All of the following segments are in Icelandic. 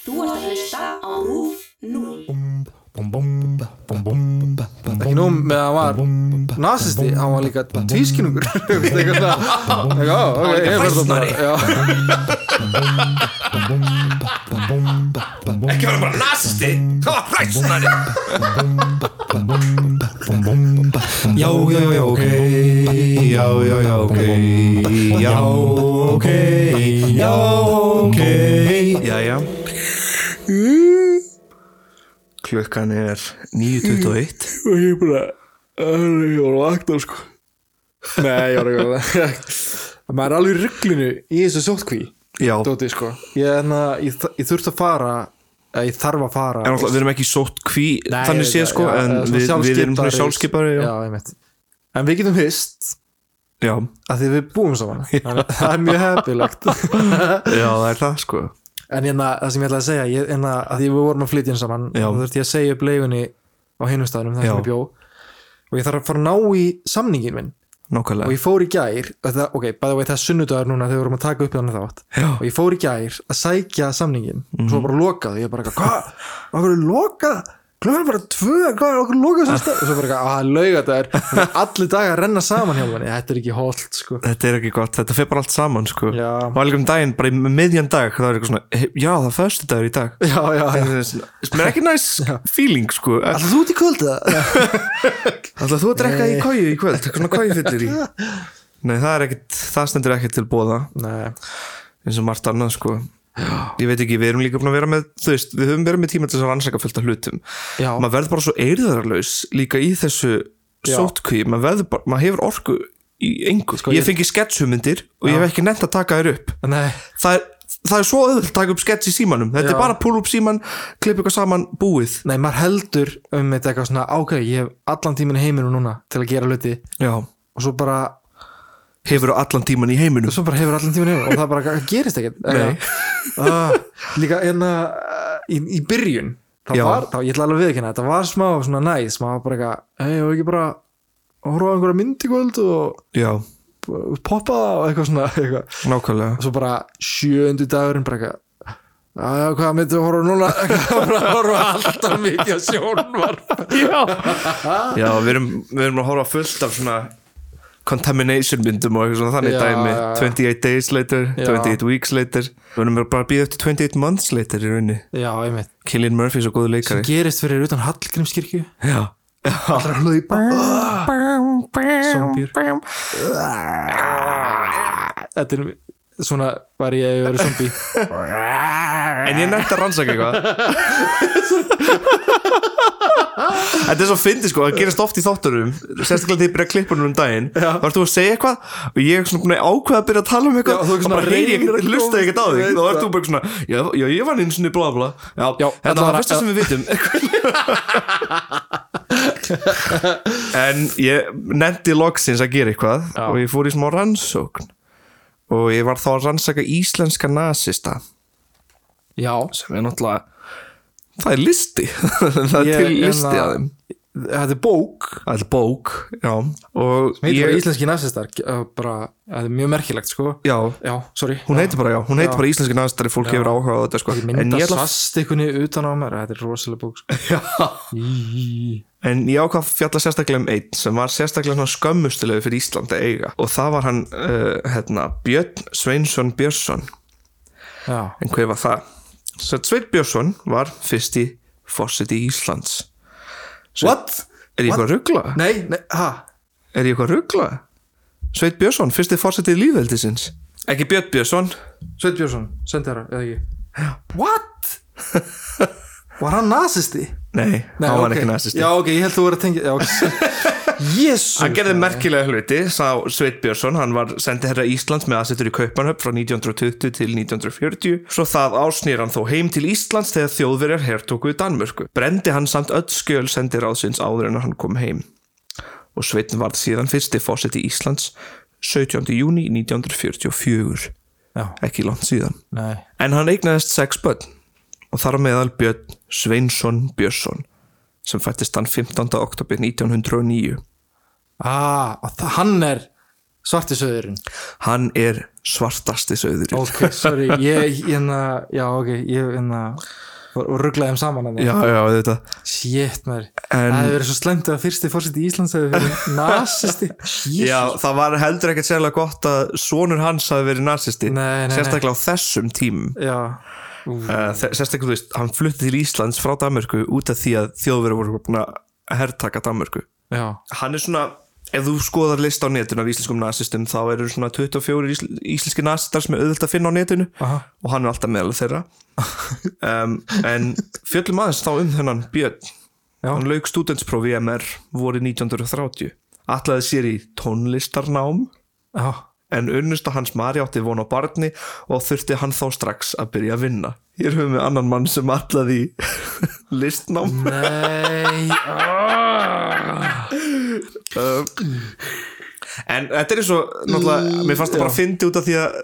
Þú ert að hlusta á RÚF 0. ekki nóg með að hann var nazisti, hann var líka tvískinungur eitthvað svona já, ok, ég verð það bara hræsnari. já. Ekki vera bara nazisti Það var hræsnari Já, já, já, ok Já, já, já, ok Já, ok Já, ok Klukkan er 9.21 og ég bara ég var að vakna sko. Nei, ég var ekki að það maður er alveg í rugglinu í þessu sótkví Já, en Dóti, sko. ég, enna, ég, þ- ég þurft að fara eða ég þarf að fara. Náttúrulega við erum ekki Nei, Þannig séð sko já, En við, við erum einmitt. en við getum hist já, að því við búum saman. Það er mjög heppilegt. Já það er það sko en hérna, það sem ég ætla að segja ég, hérna, að því við vorum að flytja inn saman Já. og þurfti ég að segja upp leigunni á hinum staðnum þar sem ég bjó. Og ég þarf að fara að ná í samningin minn. Og Nákvæmlega ég fór í gær og það, ok, bæða veit það er sunnudagur núna þegar við vorum að taka upp þannig þátt. Já. og ég fór í gær að sækja samningin og svo bara lokað og ég bara, hvað, okkur er lokað klukkan er bara tvö, hvað er okkur stað? Og svo bara, eitthvað, að það lauga þetta er allir dagar að renna saman hjá manni þetta er ekki holt, sko. Þetta er ekki gott, þetta fer bara allt saman sko. Já. Og alveg um daginn, bara í miðjan dag Það er eitthvað svona, "Hey, já það er föstu dagur í dag. Já, já, já, Sem er ekki næs feeling sko. Alltaf þú út í kvölda Alltaf þú að drekka í kóju í kvöld? Eitthvað svona kóju fyllir í. Nei það er ekkit, það stendur ekkit til bóða nei, eins og margt annað sko Ég veit ekki, við erum líka búin að vera með Þú veist, við höfum verið með tíma til þess að rannsaka fullt af hlutum. Já, Maður verður bara svo eirðarlaus líka í þessu Já. sótkví Maður verður bara, maður hefur orku í engu. Sko, Ég ég- fengi sketshumyndir og ég hef ekki nefnt að taka þér upp. Nei. Það er, það er svo auðvöld að taka upp sketch í símanum. Þetta Já. er bara púla upp síman, klippa eitthvað saman búið. Nei, maður heldur um þetta eitthvað svona ok, ég hef allan tíminn í heiminum núna til að gera hluti. Já. og svo bara, hefur allan tíman í heiminum. Svo bara hefur allan tíminn í heiminum og það bara það gerist ekkert. Nei. ah, Líka hérna uh, í, í byrjun það Já. var, þá, ég ætla alveg að viðkynna þetta var smá svona maður var bara eitthvað hei, ég var ekki bara að horfa á einhverja mynd í kvöld og já, poppa það og eitthvað svona eitthvað. nákvæmlega. Og svo bara sjöundu dagurinn bara eitthvað Já, hvað myndið að horfa á núna? Bara horfa alltaf mikið að sjónvarp. Já, við erum, við erum að horfa fullt af svona contamination myndum og eitthvað svona þannig Já, dæmi. já, já. 28 days later, Já. 28 weeks later. Við erum bara að býða eftir 28 months later í rauninni, Killian Murphy er svo góðu sem leikari gerist fyrir utan Hallgrímskirkju. Já, allra hlaupa. Zombjur Þetta er svona var ég að vera zombi en ég nefnt að rannsaka eitthvað. Þetta er svo fyndið sko, það gerast oft í þátturum sérstaklega þegar ég byrja hún um daginn. Þá ert þú að segja eitthvað? Og ég er svona búin að ákveða að byrja að tala um eitthvað. Og bara reyni koma- ég ekkert á þig. Þá ert það. þú bara svona, já, já ég var sinni bla bla. Já, Já, þetta var það fyrsta sem við vitum. En ég nefndi loksins að gera eitthvað og ég fór í smá rannsókn og ég var þá að rannsaka íslenska nasista. Já, sem er náttúrulega það er listi. Það er Ég- til listi hérna- að þeim. Þetta er bók. Það er bók, já. Sem heitir bara íslenski nazistar uh, bara, þetta er mjög merkilegt sko. Já, Já, sorry. Hún heitir bara, já, hún heitir Já. bara íslenski næstari, fólk hefur áhuga á þetta, sko. Ég mynda ég, ætla, svastikunni utan á mér Þetta er rosalega bók sko. já, en ég ákvað að fjalla sérstaklega um einn sem var sérstaklega skömmustulegu fyrir Ísland að eiga og það var hann, uh, hérna, Björn Sveinsson Björnsson Já, En hver var það? Svo Sveinn Björnsson var fyrsti fórseti Íslands What? Er ég eitthvað að ruggla? Nei, nei, ha Er ég eitthvað að ruggla? Sveit Björnsson, fyrsti fórsetið lífveldisins Ekki Björn Björnsson Sveit Björnsson, sendera, eða ekki What? Var hann nazisti? Nei, hann var ok. ekki næstisti Já, ok, ég held þú verið að tengja okay. Jésu Hann gerði merkilega hluti, sá Sveit Björnsson hann var sendið herra Íslands með aðsettur í Kaupanhöfn frá 1920 til 1940 svo það ásnýr hann þó heim til Íslands þegar þjóðverjar hertóku í Danmörku brendi hann samt öll skjöl sendir áðsins áður en hann kom heim og Sveitin varð síðan fyrsti fórseti Íslands 17. júni 1944 Já, ekki langt síðan nei En hann eignaðist sex börn og þar á meðal Björn Sveinsson Björnsson sem fættist hann 15. oktober 1909 Ah, og það, hann er svarti söðurinn hann er svartasti söður ok, sorry, ég, hérna já, ok, ég, hérna og rugglaði þeim saman að já, já, þetta shit, maður, En- það hefur verið svo slemt að fyrsti fórseti í Íslands hefur verið nasisti. Já, það var heldur ekkert sérlega gott að sonur hans hafi verið nei. sérstaklega á þessum tímum. Já, sérstaklega, þú veist, hann flutti til Íslands frá Danmörku út af því að þjóðverið voru búin að herrtaka Danmörku. Já, hann er svona, ef þú skoðar list á netinu af íslenskum nazistum, þá eru svona 24 ísl íslenski nazistar sem er auðvitað að finna á netinu aha, og hann er alltaf meðal þeirra. Um, en fjöllum aðeins þá um þennan Björn. Já. hann lauk stúdentsprófi MR voru 1930 Atlaði sér í tónlistarnám. Já en unnusta hans Mari átti von á barni og þurfti hann þá strax að byrja að vinna. Hér höfum við annan mann sem allaði í listnám. Nei, um, en þetta er eins og náttúrulega, mér fannst það bara að fyndi út af því að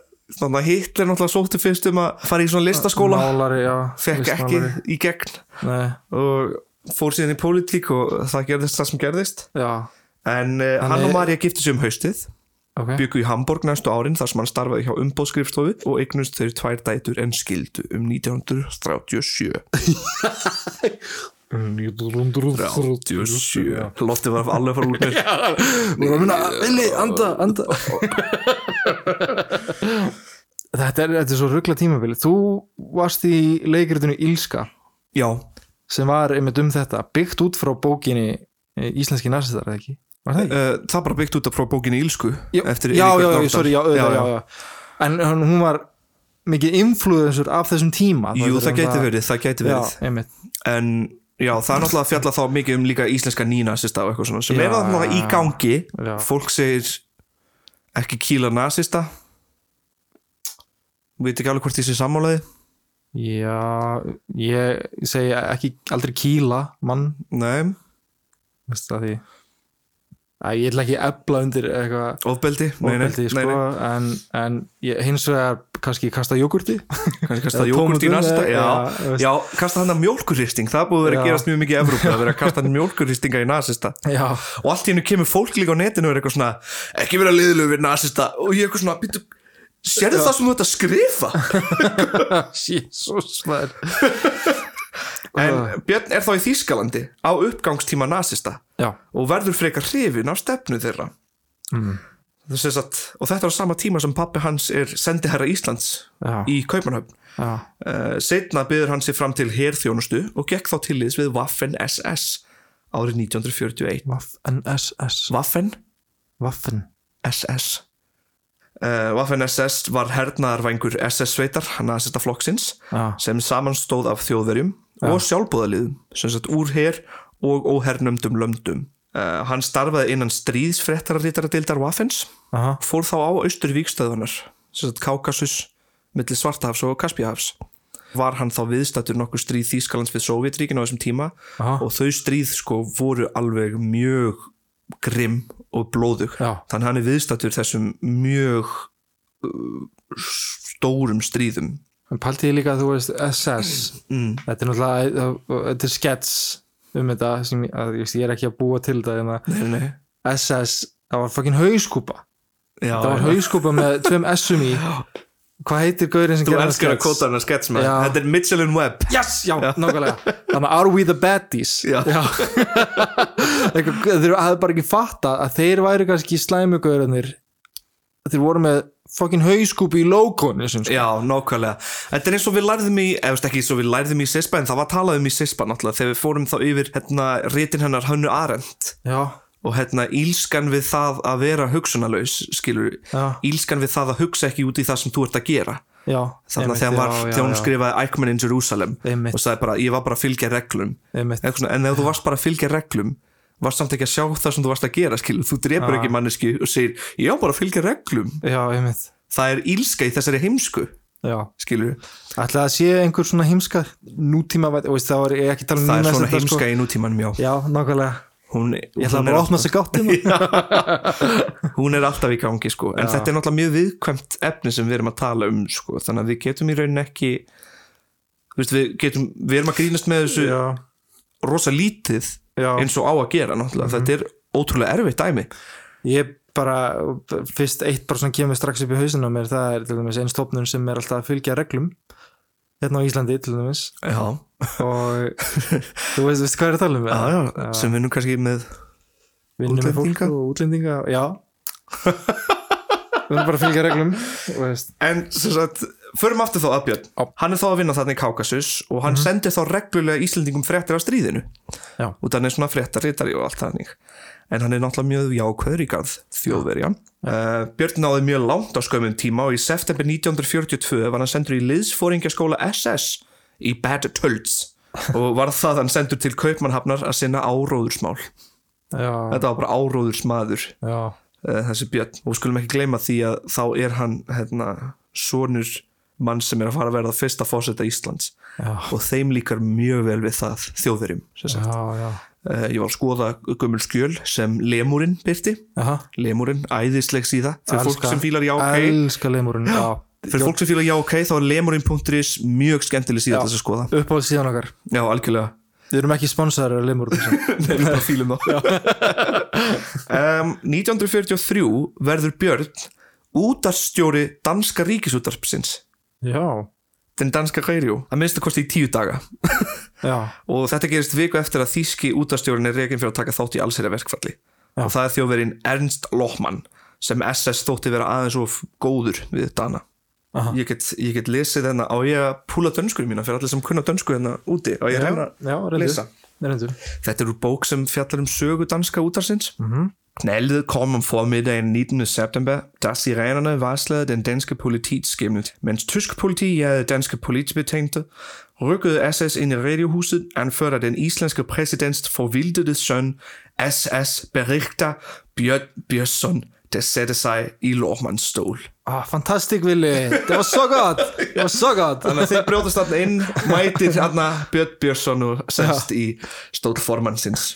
Hitler náttúrulega sótti fyrst um að fara í svona listaskóla. Málari, já fekk ekki listmálari. í gegn. Nei, og fór síðan í pólitík og það gerðist það sem gerðist. Já, en uh, hann og Marja gifti sig um haustið ok. Byggu í Hamburg næstu árin þar sem hann starfaði hjá umbóðskrifstofu og eignust þeir tvær dætur en skildu um 1937 37 Lotti var alveg fara út Nú erum við að villi, anda, anda. Þetta er, þetta er svo ruggla tímabili Þú varst í leikritinu Ílska Já, sem var einmitt um þetta byggt út frá bókinni eh, Íslenski narsistar, eða ekki? Það uh, það bara byggt út af frá bókinni Ílsku Já, eftir já, já, sorry, já, já, En hún var mikið influensur af þessum tíma. Jú, það er gæti verið, það gæti verið. En já, það er náttúrulega að fjalla þá mikið um líka íslenska nínasista og eitthvað svona sem er náttúrulega í gangi. Fólk segir ekki kýla nasista. Veit ekki alveg hvort ég sé sammálaði Já, ég segi ekki aldrei kýla mann. Nei, það því Æ, ég ætla ekki að ebla undir eitthvað ofbeldi? Nei, nei, ofbeldi, nei, sko, nei. en, en ég, hins vegar kannski kasta jógurti. Kannski kasta Eða jógurt í eða- já, já, já, kasta hann að mjólkurristing það búið að vera að gerast mjög mikið í Evrópu að vera að kasta hann mjólkurristinga í nasista. Já, og allt í hennu kemur fólk líka á netinu og er eitthvað svona, ekki vera liðlug við nasista. Og ég er eitthvað svona, býttu sérðu það sem þú ert að skrifa? Jésús en Björn er þá í Þýskalandi á uppgangstíma nasista Já, og verður frekar hrifin af stefnu þeirra. Mm. að, og þetta er á sama tíma sem pappi hans er sendiherra Íslands Já. í Kaupanhöfn uh, setna byður hann sig fram til herþjónustu og gekk þá til liðs við Waffen SS árið 1941 Waffen SS Waffen? Waffen. SS uh, Waffen SS var hernaðarvængur SS-sveitar nazista flokksins Já. sem samanstóð af þjóðverjum og sjálfbúðaliðum sem sagt úr her og óhernumdum löndum. Uh, hann starfaði innan stríðsfrettararítara Waffens Aha, fór þá á austurvíkstöðunar sem sagt Kaukasus milli Svartahafs og Kaspíahafs var hann þá viðstættur nokkur stríð Þýskalands við Sovjetríkin á þessum tíma Aha. og þau stríð sko voru alveg mjög grimm og blóðug. Já. þannig hann er viðstættur þessum mjög uh, stórum stríðum. En paldi ég líka að þú veist SS mm. Þetta er náttúrulega þetta er skets um þetta sem að, ég, ég er ekki að búa til þetta. SS, það var fucking hauskúpa Já, það var já. hauskúpa með tveim S-um í hvað heitir gaurinn sem þú gerði elskar að skets? kóta hann að skets með Já. þetta er Mitchell and Webb Yes, já, nákvæmlega Þannig að are we the baddies Já. Eitthvað, Þeir hafði bara ekki fatta að þeir væri kannski slæmugauðurnir þeir voru með fucking hauskúpi í logoinu. Já, nákvæmlega. Þetta er eins og við lærðum í, eða ekki eins og við lærðum í Sispa en það var talað um í Sispa náttúrulega þegar við fórum þá yfir hérna rítin hennar Hönnu Arendt Já, og hérna ílskan við það að vera hugsunalaus, skilur Já. ílskan við það að hugsa ekki út í það sem þú ert að gera já þannig að þegar, var, já, já, þegar hún skrifaði Eichmann in Jerusalem Einmitt. og sagði bara, ég var bara að fylgja reglum svona, en ef þú varst bara að fylgja reglum varst samt ekki að sjá það sem þú varst að gera skilur, þú drepur Já. ekki manneski og segir, ég á bara fylgja reglum. Já, það er ílska í þessari heimsku Já. skilur, Ætla að sé einhver svona heimska nútíma veist, það var um það er svona heimska sko. í nútímanum já, Já, nákvæmlega. Hún, Ég ætla að er að opna alltaf, sig gáttina hún er alltaf í gangi sko. en þetta er náttúrulega mjög viðkvæmt efni sem við erum að tala um sko. þannig að við getum í raunin ekki við, getum, við erum að grínast með þessu Já, rosa lítið já. eins og á að gera náttúrulega, þetta er ótrúlega erfitt dæmi. Ég bara fyrst eitt bara svona kemur strax upp í hausinu á mér það er til dæmis einn stofnun sem er alltaf að fylgja reglum hérna á Íslandi til dæmis. Já, og þú veist, veist hvað er að tala um? Já, sem við nú kannski með vinnum útlendinga. og útlendinga já. Við erum bara að fylgja reglum En sem sagt, förum aftur þá að Björn. Já. Hann er þá að vinna þarna í Kaukasus og hann sendir þá reglulega Íslendingum fréttir af stríðinu. Já. og þannig svona fréttaritari og allt þannig. En hann er náttúrulega mjög jákvæður í garð þjóðverjan uh, Björn náði mjög langt á skömmun tíma og í september 1942 var hann sendur í liðsfóringjaskóla SS í Bad Tölz og var það hann sendur til Kaupmannhafnar að sinna áróðursmál. Já, þetta var bara áróðursmaður já, uh, þessi Björn. Og skulum ekki gleyma því að þá er hann hérna, sonur mann sem er að fara að verða fyrsta fósetta Íslands. Já, og þeim líkar mjög vel við það þjóðverjum sem já, uh, ég var að skoða gömul skjöl sem Lemurinn byrti Lemurinn, æðisleg síða. Fyrir fólk elska- sem fílar já ok elska lemurinn já, fyrir fólk sem fílar já ok þá er lemurinn.is mjög skemmtileg síða þess að skoða. Uppáhald síðan okkar. Já algjörlega. Við erum ekki sponsorar af lemurinn Nei, við fílum þá. Um, 1943 verður Björn útarstjóri danska ríkisútarpsins já, den danska radio að minnstu kosti í tíu daga. Og þetta gerist viku eftir að þýski útarstjórin er reygin fyrir að taka þátt í allsherja verkfalli. Já. og það er þjóðverinn Ernst Lohmann sem SS þótti vera aðeins of góður við Dana. Aha. ég get, ég get lesið þennan á ég að púla dönskur mína fyrir allir sem kunna dönsku hérna úti? Og ég reyna að lesa? Þetta er úr bók sem fjallar um sögu danska útarsins. Mhm. Knaldet kom om formiddagen 19. september, da sirenerne varslede den danske politiskimmet. Mens tysk politi jagede danske politibetjente, rykkede SS ind i radiohuset, anført af den islandske præsidents forvildede søn, SS Berichter Bjørn Bjørsson, der satte sig i Lormans stol. ah, fantastic Willi, det var så godt det var så godt Þannig að þeir brjóðast þarna inn, mætir þarna Björn Björnsson og semst í stól formannsins.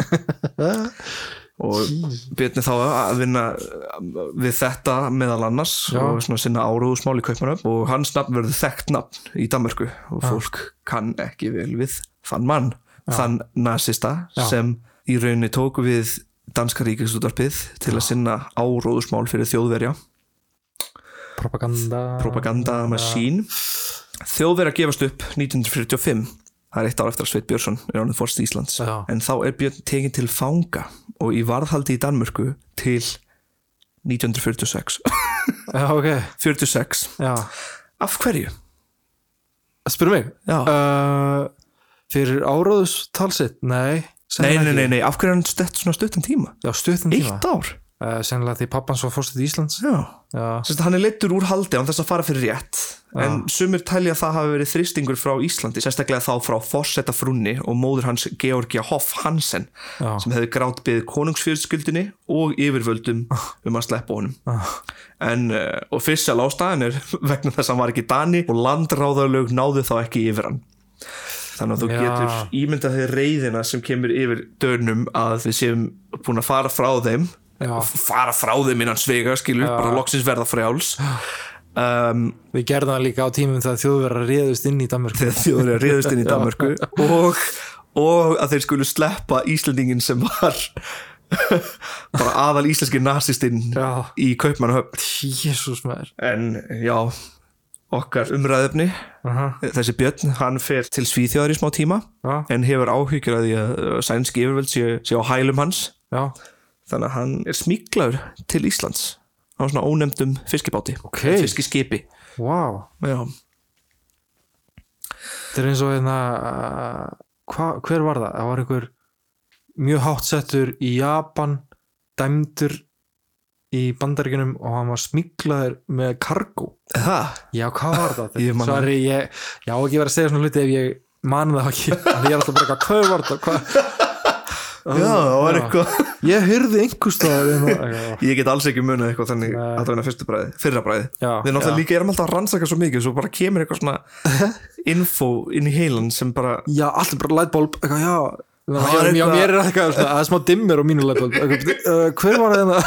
og er þá að vinna við þetta meðal annars Já. og svona sinna áróðusmál í Kaupmannöfn og hans nafn verður þekkt nafn í Danmörku og fólk kann ekki vel við þann mann, þann nazista Já. sem í rauninni tóku við danska ríkisútarpið til að sinna áróðusmál fyrir þjóðverja. Propaganda. Propaganda masín þjóðverja gefast upp 1945 það er eitt ár eftir að Sveit Björnsson er ánum fórst Íslands. Já. en þá er Björn tekin til fanga og í varðhaldi í Danmörku til 1946 já, ok, 46 já. Af hverju? spyrum mig? Uh, fyrir áróðus talsitt, nei Nei, nei, nei, nei, af hverju er hann stett svona stuttan tíma? já, stuttum tíma. Eitt ár? uh, sennilega því pappan svo fórstuð Íslands. Já. Já, Sest, hann er leittur úr haldi án þess að fara fyrir rétt en sumir telja að það hafi verið þristingur frá Íslandi, sérstaklega þá frá Fossetta frunni og móður hans Georgia Hoff Hansen Já. sem hefði grátt byggð konungsfjölskyldinni og yfirvöldum um að sleppa honum. En uh, sjálf ástæðan er vegna þess að hann var ekki Dani og landráðarlög náðu þá ekki yfir hann. Þannig að þú Já. getur ímyndað þeir reyðina sem kemur yfir dörnum að við séum búin að fara frá þeim. Já. fara frá þeim innan svega skilur, bara loksins verða frjáls um, við gerðum það líka á tímum þegar þjóðverðar réðust inn í Danmörku. Þegar þjóður er réðust inn í Danmörku. Og, og að þeir skulu sleppa Íslandingin sem var bara aðal íslenski nasistinn Já. í Kaupmannahöfn. Jésús maður. En já okkar umræðefni Aha. þessi Björn, hann fer til Svíþjóðar í smá tíma Já. en hefur áhyggjur að því að sænski yfirvöld sé, sé á hælum hans. Já, þannig að hann er smíklaður til Íslands á svona ónefndum fiskibáti Ok. fiskiskipi wow þetta er eins og hérna uh, hva, hver var það? það var einhver mjög háttsettur í Japan dæmdur í bandaríkunum og hann var smiklaður með kargo það já, hvað var það? Ég á ekki verið að segja svona hluti ef ég man það ekki en ég er alltaf bara hvað var það? Hvað? Já, það var Já. eitthvað ég hyrði einhverstaðar Ég get alls ekki munið eitthvað þannig Nei. allavega fyrstu bræði, fyrra bræði Já, Við náttúrulega já. líka erum alltaf að rannsaka svo mikið svo bara kemur eitthvað svona info inn í heilan sem bara já, allt er bara lightbulb eitthvað, já Já, Það er já, eitthvað- mér er eitthvað svona, það er smá dimmer á mínu lightbulb eitthvað, uh, hver var það hérna?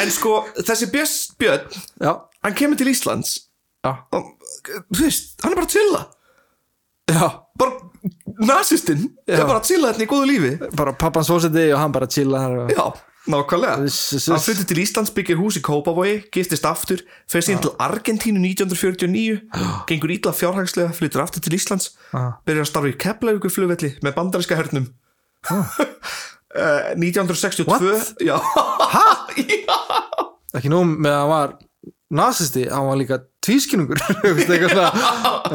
En sko, þessi Björn, já, hann kemur til Íslands já, og, þú veist, hann er bara til það já. Bara nasistinn er bara að chilla þetta í góðu lífi. Bara pappans fósiti og hann bara chilla þar og... Já, nákvæmlega. Hann flyttir til Íslands, byggir hús í Kópavogi giftist aftur, fer síðan til Argentínu 1949, gengur ítla fjárhagslega flyttir aftur til Íslands Já. byrjar að starfa í Keflavíkur flugvelli með bandaríska hernum. Uh, 1962 What? Já, ekki nú með að hann var nazisti, hann var líka tvískinungur eitthvað svona. Ok,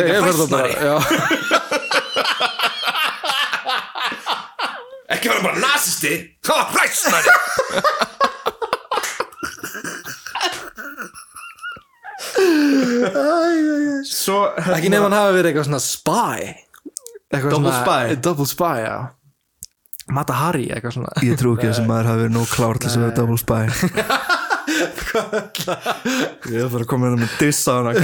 ég fer það bara já, Ekki vera bara nazisti Ha, hræsnari Svo ekki nefn hann hafi verið eitthvað svona spy. Eitthvað Double svona, spy? double spy, já. Mata Hari, eitthvað svona. Ég trú ekki að þessi maður hafi verið nóg klár til þess að vera double spy Ég er bara að koma hérna með diss á hann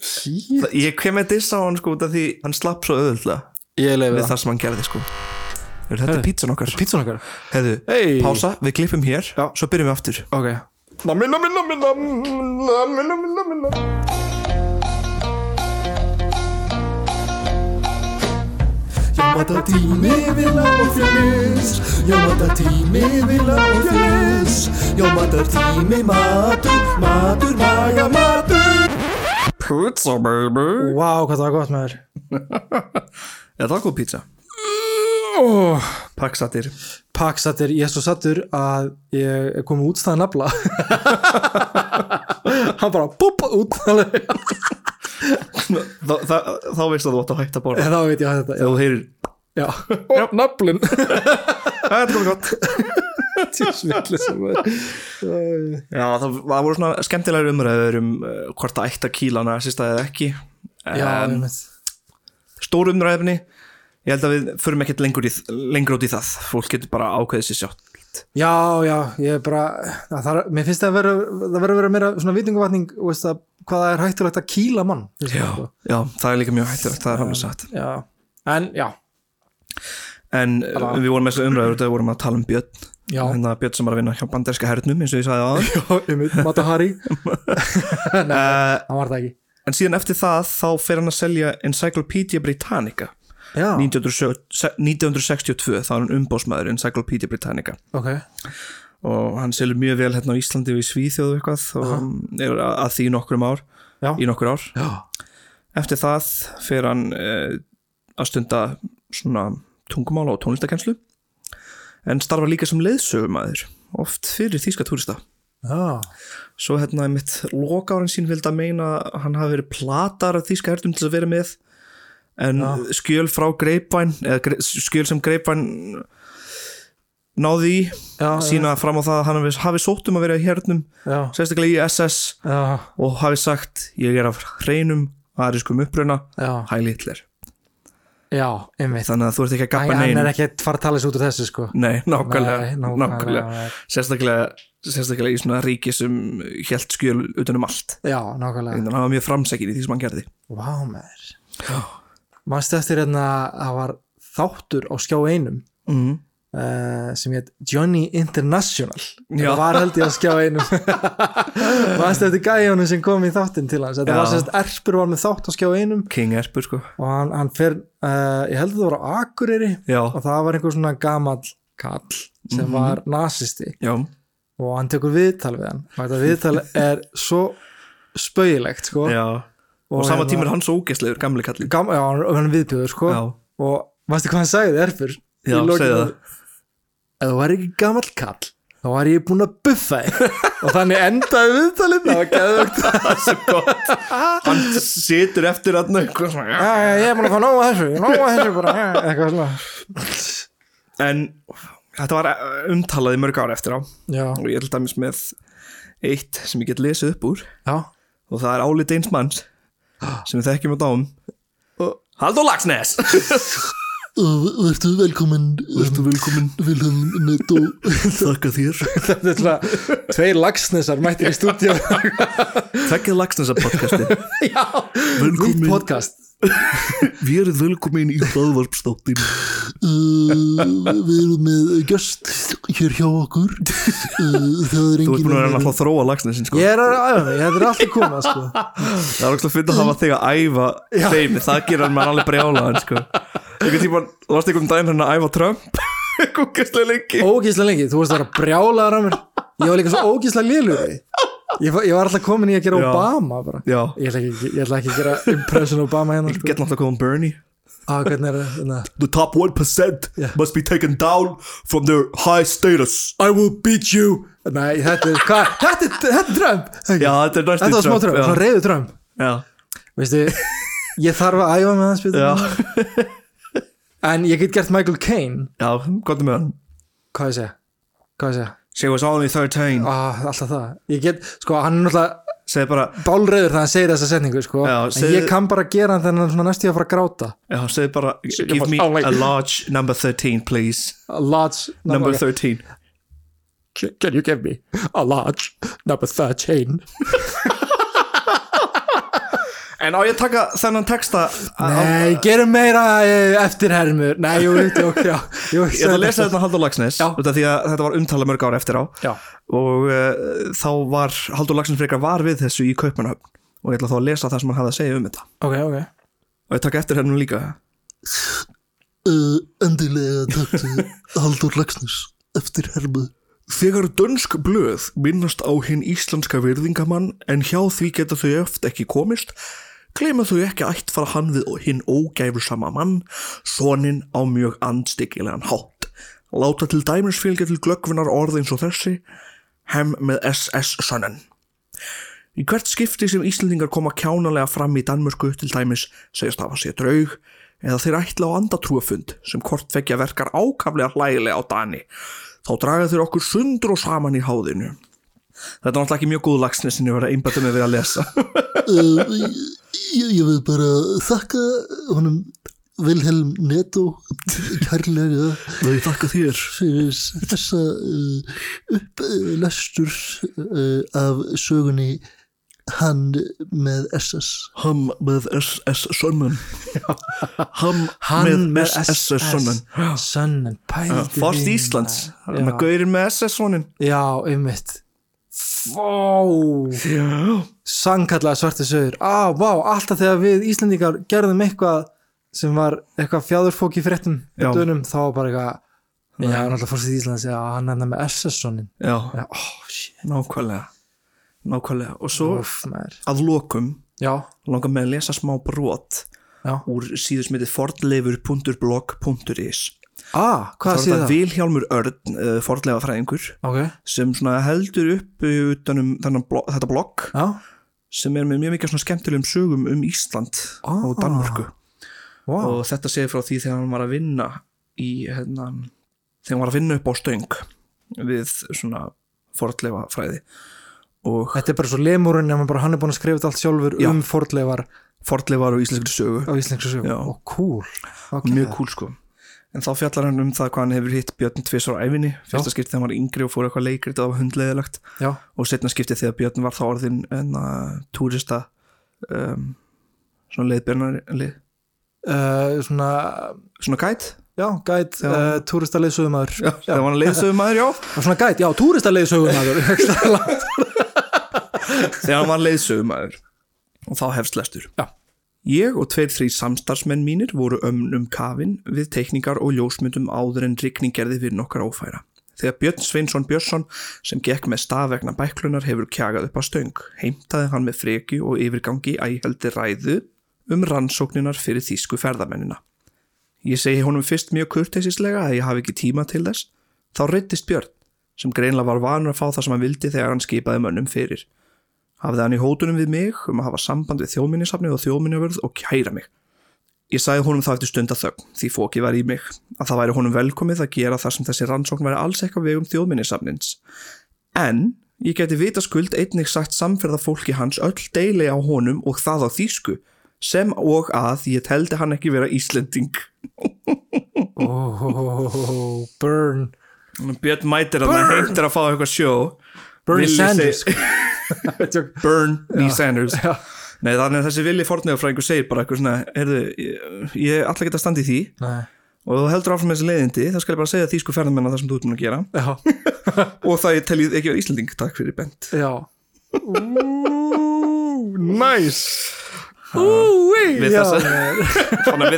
Shit. Ég kem með diss á hann sko út af því hann slapp svo öðvöldlega ég leiði við það sem hann gerði sko Er þetta er pítsan okkar? pítsun okkar Hefðu, Hey. pása, við klippum hér Já. Svo byrjum við aftur ok Já, mata tími vila og fjölis Já, mata tími vila og fjölis Já, mata tími matur, matur, maga, matur Pizza baby. Wow, hvað það var gott maður. Er það góð pizza? Oh. Pakksattir Pakksattir, ég er svo sattur að ég er komið útstæðan nafla hann bara búpp út. Þá, þá, þá veist að þú átt að hætta að borða. Þá veit ég að þetta þú heyrir. Já. naflin Það er komið gott. Já, það, það voru svona skemmtilegar umræður um uh, hvort það ætti að kýla nasista eða ekki. Um. Stór umræðefni Ég held að við förum ekkert lengur, í, lengur út í það. Fólk getur bara ákveðið sér sjátt já, já, ég er bara þarf- mér finnst það að vera það verður að vera meira svona vitinguvatning og veist að hvað það er hættulegt að kýla mann mér, sko. Já, það er líka mjög hættulegt, það er alveg satt. Já, en já. En uh, við vorum með þessu umræður þegar við vorum að tala um Björn. Já. Hérna Björn sem var að vinna hjá banderska hernum eins og ég sagði já, einmitt, Mata Hari. Hann ekki. En síðan eftir það þá fer hann að selja Encyclopedia Britannica. já, 1960 1962 þá er hann umbósmaður Encyclopedia Britannica. Ok. Og hann selur mjög vel hérna á Íslandi í Svíþjóðu eitthvað og er að, því í nokkrum ár í nokkur ár. Eftir það fer hann uh, að stunda svona tungumála og tónlistakenslu en starfa líka sem leiðsögumæður oft fyrir þýska túrista. Já, svo hérna mitt lokárin sín vildi að meina að hann hafi verið platar af þýska herdum til að vera með en skjöl frá greipvæn skjöl sem greipvæn náði í já, sína fram á það að hann hafi, sótt um að vera í hernum já, sérstaklega í SS já, og hafi sagt ég er af hreinum aðriskum uppruna já, hæli Hitler. Já, einmitt. Þannig að þú ert ekki að gappa hann neinu er ekki að fara að tala þessu út úr þessu sko. Nei, nákvæmlega, nákvæmlega. Sérstaklega, sérstaklega í svona ríki sem hélt skjöl utan um allt. Já, nákvæmlega. Þannig að hann var mjög framsækin í því sem hann gerði. Vá maður Manstu eftir hérna að var þáttur á skjá einum? Mm. uh, sem heit Johnny International. Það var held ég að skjá einum. Manstu eftir gæjónu sem kom í þáttinn til hans? Þetta Já. var sérst Erpur var með þátt á skjá einum. King Erpur sko. Og hann, hann fer, uh, ég held að það var á Akureyri. Já, og það var einhver svona gamall kall sem Mhm. var nasisti. Já, og hann tekur viðtal við hann. Og þetta viðtal er svo spauðilegt sko. Já Og, sama hérna- tíma er hann svo ógæslegur, gamli kallinn. Gam, já, hann hann er viðbjöður sko. Já. og veistu hvað hann sagði Erfur Já, segðu það. ef þú væri ekki gamall kall þá var ég búinn að buffa þig. Og þannig endaði viðtalið. Það var geðvögt Hann situr eftir hann eitthvað svona já, já, ég er búinn að fá nóga þessu nóga þessu bara, eitthvað svona. En þetta var eh, umtalað í mörg ára eftir á. Já, og ég held dæmis með eitt sem ég get lesið upp úr. Já, og það er álit eins manns sem við þekkjum á dáum Haldur Lagsnes Vertu velkomin Vertu velkomin Vilhelm Netto? Þakka þér. Þetta er svona tveir lagsnesar mættir í stúdíu Þekkið Lagsnes að podcasti. Já, nýtt podcast Við erum velkomin í hlaðvarpstáttin uh, Við erum með gjöst hér hjá okkur. Uh, Það er Þú ert engin búin að reyna að fá þróa lagsnessin sko. Ég er að þetta er allt að koma sko. Það er okkur að finna að hafa þig að æfa þeim Það gerir mann alveg brjálaðan sko. Einhvern tíma, þú varst einhvern daginn hérna að æfa Trump? Kúkastlega lengi. Ógíslega lengi, þú það að brjálaður á mér. Ég var líka svo ógíslega lélur ég, var- ég var alltaf komin í að gera Já. Obama bara. Já, ég, ætla ekki, ég ætla ekki að gera impression Obama hérna sko. gett náttúrulega góðan Bernie ah, er? Hérna? The top 1% Yeah. must be taken down from their high status I will beat you Nei, þetta er, hvað? Þetta er, þetta er Trump? Já, þetta er næstu Þetta var smá Trump, svona reyðu Trump Já, Veistu, ég þarf að æfa með hans já. En ég get gert Michael Caine já, gott með hann Hvað ég segja? Hvað ég segja? She was only 13 Ah, alltaf það. Ég get, sko, hann er náttúrulega Segði bara, bálreiður þegar hann segir þessa setningu sko. Já, En segðu- ég kann bara gera hann þegar hann næstu að fara að gráta. Já, segði bara Give me a large number 13 please. A large Number 13 Can you give me a large number 13 En á ég að taka þennan texta? Nei, gerum meira eh, eftirhermur. Nei, jú, jú, já, jú. Ég ætla að lesa þetta Haldur Lagsnes Já. út af Því að þetta var umtala mörg ár eftir á. Já, Og uh, þá var Haldur Lagsnes frekar var við þessu í Kaupmannhöfn Og ég ætla þá að lesa það sem hann hafði að segja um þetta. Ok, ok. Og ég taka eftir hennum líka. Uh, Endilega taktu Haldur Lagsnes eftir hermu Þegar dönsk blöð minnast á hinn íslenska virðingamann en hjá því geta þau oft ekki komist, gleyma þau ekki að ættfara hann við hinn ógæfursama mann, sonin á mjög andstyggilegan hátt. Láta til dæmis fylgja til glöggvunar orð eins og þessi, hem með SS-sönnen. Í hvert skipti sem Íslendingar koma kjánalega fram í Danmörku til dæmis segjast hafa sér draug eða þeir ætla á andatrúafund sem hvort vekja verkar ákaflega hlægilega á Dani þá draga þeir okkur sundur og saman í háðinu. Þetta er náttúrulega ekki mjög góð lagsnes sem ég var að einbæta með við að lesa. ég, ég vil bara þakka honum Vilhelm Netto kærlega Nei, þakka þér. fyrir þessa uh, upplestur uh, af sögunni hann með SS Ham með SS-sönnen. Ham Hann með SS-sönnen. Sönnen, pældi Fórst því, Íslands. maður. Með gaurin með SS-sonin. já einmitt Vá Já. Sannkallaða svarti sögur Á, vá, alltaf þegar við Íslendingar gerðum eitthvað sem var eitthvað fjáðurfók í fréttum dönum, þá var bara eitthvað Já, náttúrulega fórst Íslands, já, hann er hann með SS-sonin Já, Já, ó, shit. Nákvæmlega. Nákvæmlega. Og svo maður. að lokum Já, langar með að lesa smá brot já. úr síðusmitið fordleifur.blog.is Ah, hvað Það er þetta það? Vilhjálmur Örn, uh, fordleifafræðingur Ok, sem svona heldur upp utanum þennan blo þetta blogg. Já, sem er með mjög mikið svona skemmtilegum sögum um Ísland Ah. og Danmörku. Vá. Og þetta segir frá því þegar hann var að vinna í hérna, þegar hann var að vinna upp á stöng við svona fordleifafræði og Þetta er bara svo lemurinn bara hann er búin að skrifa þetta allt sjálfur Já. um fordleifar fordleifar og íslenskri sögu. Og cool. Okay. mjög cool sko en þá fjallar hann um það hvað hann hefur hitt Björn tvisar á æfinni, fyrsta skipti þegar hann var yngri og fór eitthvað leikrit og það var hundleðilegt Já, og setna skipti þegar Björn var þá orðin en að túrista um, svona leiðbjörnar leið, uh, svona svona gæt? já, gæt, uh, túristaleðsögumæður hann var leiðsögum maður, já. Svona gæt, já, túristaleðsögumæður þegar hann var leiðsögum maður og þá hefst lestur. Já. Ég og tveir þrý samstarfsmenn mínir voru ömnum kafin við teikningar og ljósmyndum áður en rigning gerði við nokkar ófæra. Þegar Björn Sveinsson Björnsson sem gekk með staf vegna bæklunar hefur kjagað upp á stöng, heimtaði hann með freki og yfirgangi ægjaldi ræðu um rannsókninar fyrir þýsku ferðamennina. Ég segi honum fyrst mjög kurteisislega að ég hafi ekki tíma til þess, þá reyttist Björn, sem greinlega var vanur að fá það sem hann vildi þegar hann skipaði mönnum fyrir. Hafði hann í hótunum við mig um að hafa samband við þjóðminnisafni og þjóðminnavörð og kæra mig. Ég sagði honum það eftir stund að þögn, því fóki var í mig, að það væri honum velkomið að gera það sem þessi rannsókn væri alls eitthvað vegum þjóðminnisafnins. En ég geti vita skuld einnig sagt samferða fólki hans öll deili á honum og það á þýsku, sem og að ég teldi hann ekki vera Íslending. oh, burn Björn mætir að það heimtir að fá eitthvað sjó. Villi Sanders Burn B. Sanders. Já. Nei, þannig að þessi villi fornöðafræðingur segir bara eitthvað svona, heyrðu, ég, ég að standa í því. Nei. og þú heldur áfram með þessi leiðindi, þá skal ég bara segja því sko ferðamenn það sem þú ert búin að gera. Og það teljið ekki vera Íslanding, takk fyrir bent. Já. Næs. Við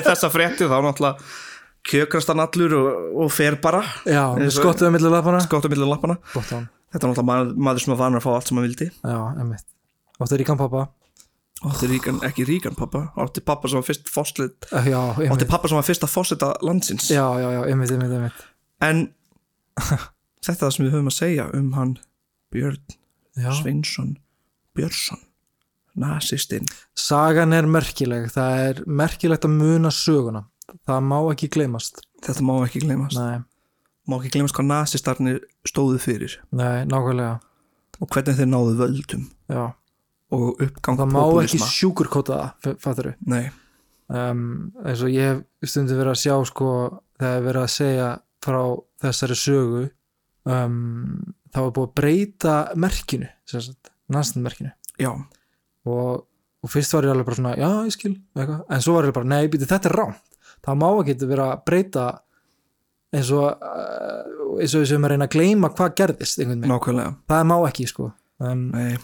þessa, frétti þá náttúrulega kjökrast hann allur og, og fer bara. Skottuðu millir lappana. Skott á milli lappana. Hann þetta er náttúrulega maður, sem var vanur að fá allt sem hann vildi. Já, emmitt Áttu ríkan pappa? Átti ríkan, ekki ríkan pappa átti pappa sem var fyrst fóslit Já, átti emmitt pappa sem var fyrst að fósita landsins. Já, já, já, emmitt, emmitt, emmitt en þetta er það sem við höfum að segja um hann Björn Já. Sveinsson Björnsson nasistinn. Sagan er merkileg, það er merkilegt að muna söguna. Það má ekki gleymast. Þetta má ekki gleymast. Nei, má ekki gleymast hvað nasistarnir stóðu fyrir. Nei, nákvæmlega. Og hvernig þeir náðu völdum. Já, og uppgang það má ekki sjúkurkóta það, fattur nei, um, eins og ég hef stundu verið að sjá sko, þegar er verið að segja frá þessari sögu um, það var búið að breyta merkinu, næstum merkinu já, og, og fyrst var ég alveg bara svona, já, ég skil eitthvað. en svo var ég bara, nei, býti, þetta er rámt það má ekki vera að breyta eins og uh, eins og við sem að reyna að gleyma hvað gerðist nákvæmlega. Það má ekki sko. Um, nei,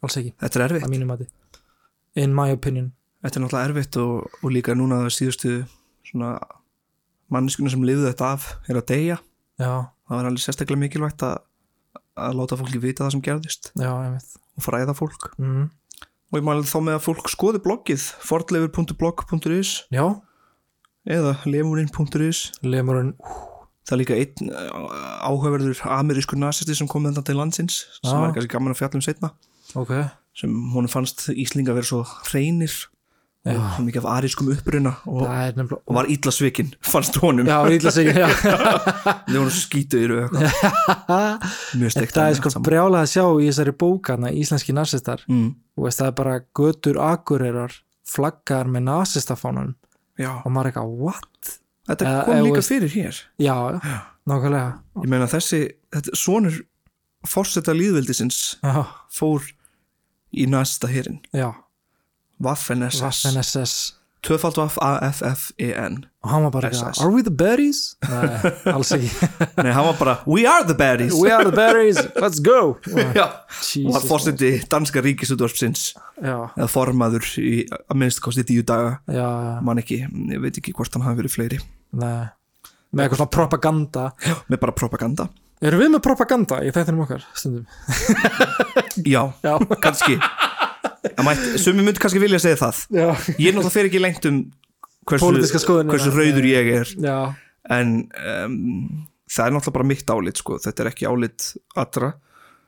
alls ekki, þetta er erfitt. In my opinion. Þetta er náttúrulega erfitt og, og líka núna síðustu svona manneskuna sem lifðu þetta af er að deyja. Já, það var alveg sérstaklega mikilvægt að, að láta fólki vita það sem gerðist. Já, og fræða fólk. Mm. og ég mæli þá með að fólk skoði bloggið fortleifur.blog.is já, eða lemurinn.is lemurinn. Það er líka einn uh, áhugaverður amerískur nasisti sem kom þetta til landsins sem Já. var kannski gaman að fjalla um setna ok, sem hún fannst Íslinga vera svo hreinir og Já. svo mikið af arískum uppruna og, er nefnilega og var illa svikin fannst honum, já, sig, já. Þegar hún og eitthvað. Mjög steikt það er sko brjálað að sjá í þessari bókana íslenski nasistar. Mm, og veist það er bara götur agureirar flaggar með nasistafánun já, og maður er eitthvað, what? þetta kom eh, líka veist- fyrir hér. Já, nákvæmlega. Ég meina þessi, þetta, svonur fórseta líðveldisins Já, fór í næsta hérin já, Waffen-SS Vaffen SS Tvöfald Waff A-F-F-E-N og hann var bara eitthvað, are we the berries? Nei, alls ekki. Nei, hann var bara We are the baddies. We are the berries, let's go. Já, og var fórseti danska ríkisútvarpsins. Já, eða formaður í að minnst kosti tíu daga. Já, já, man ekki, ég veit ekki hvort hann hafi verið fleiri. Nei. Með eitthvað svona propaganda. Með bara propaganda. Erum við með propaganda í þættinum okkar stundum? Já, Já, kannski Sumi myndi kannski vilja segja það. Já, Ég er náttúrulega fyrir ekki lengt um hversu, hversu rauður ég er. Já, en um, það er náttúrulega bara mitt álit sko. þetta er ekki álit allra.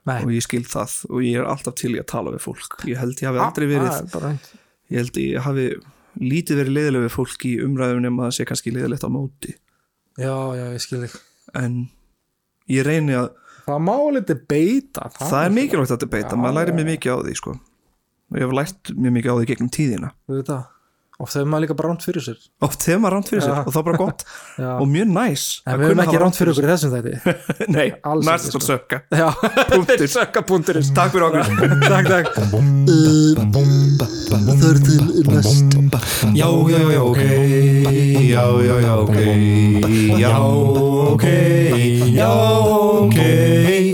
Nei. Og ég skil það. Og ég er alltaf til í að tala við fólk. Ég held ég hafi aldrei verið Ah, ég held ég hafi lítið verið leiðileg við fólk í umræðum nema að það sé kannski leiðilegt á móti. Já, já, ég skil þig. En ég reyni að Það má litið beita það er mikilvægt að þetta beita, maður læri mjög mikið á því sko. Og ég hef lært mjög mikið á því gegnum tíðina. Oft hefur maður líka bara ránt fyrir sér. Oft hefur maður rámt fyrir sér Já. og það er bara gott. Og mjög næs En við höfum ekki ránt fyrir okkur í þessum þætti. Nei, Alls næst sko. sökka. Punktur Sökka punkturins Takk fyrir okkur. Takk, takk. Það er til næst. Já, já, já, ok. Já, já, já, ok. Já, ok. Já, ok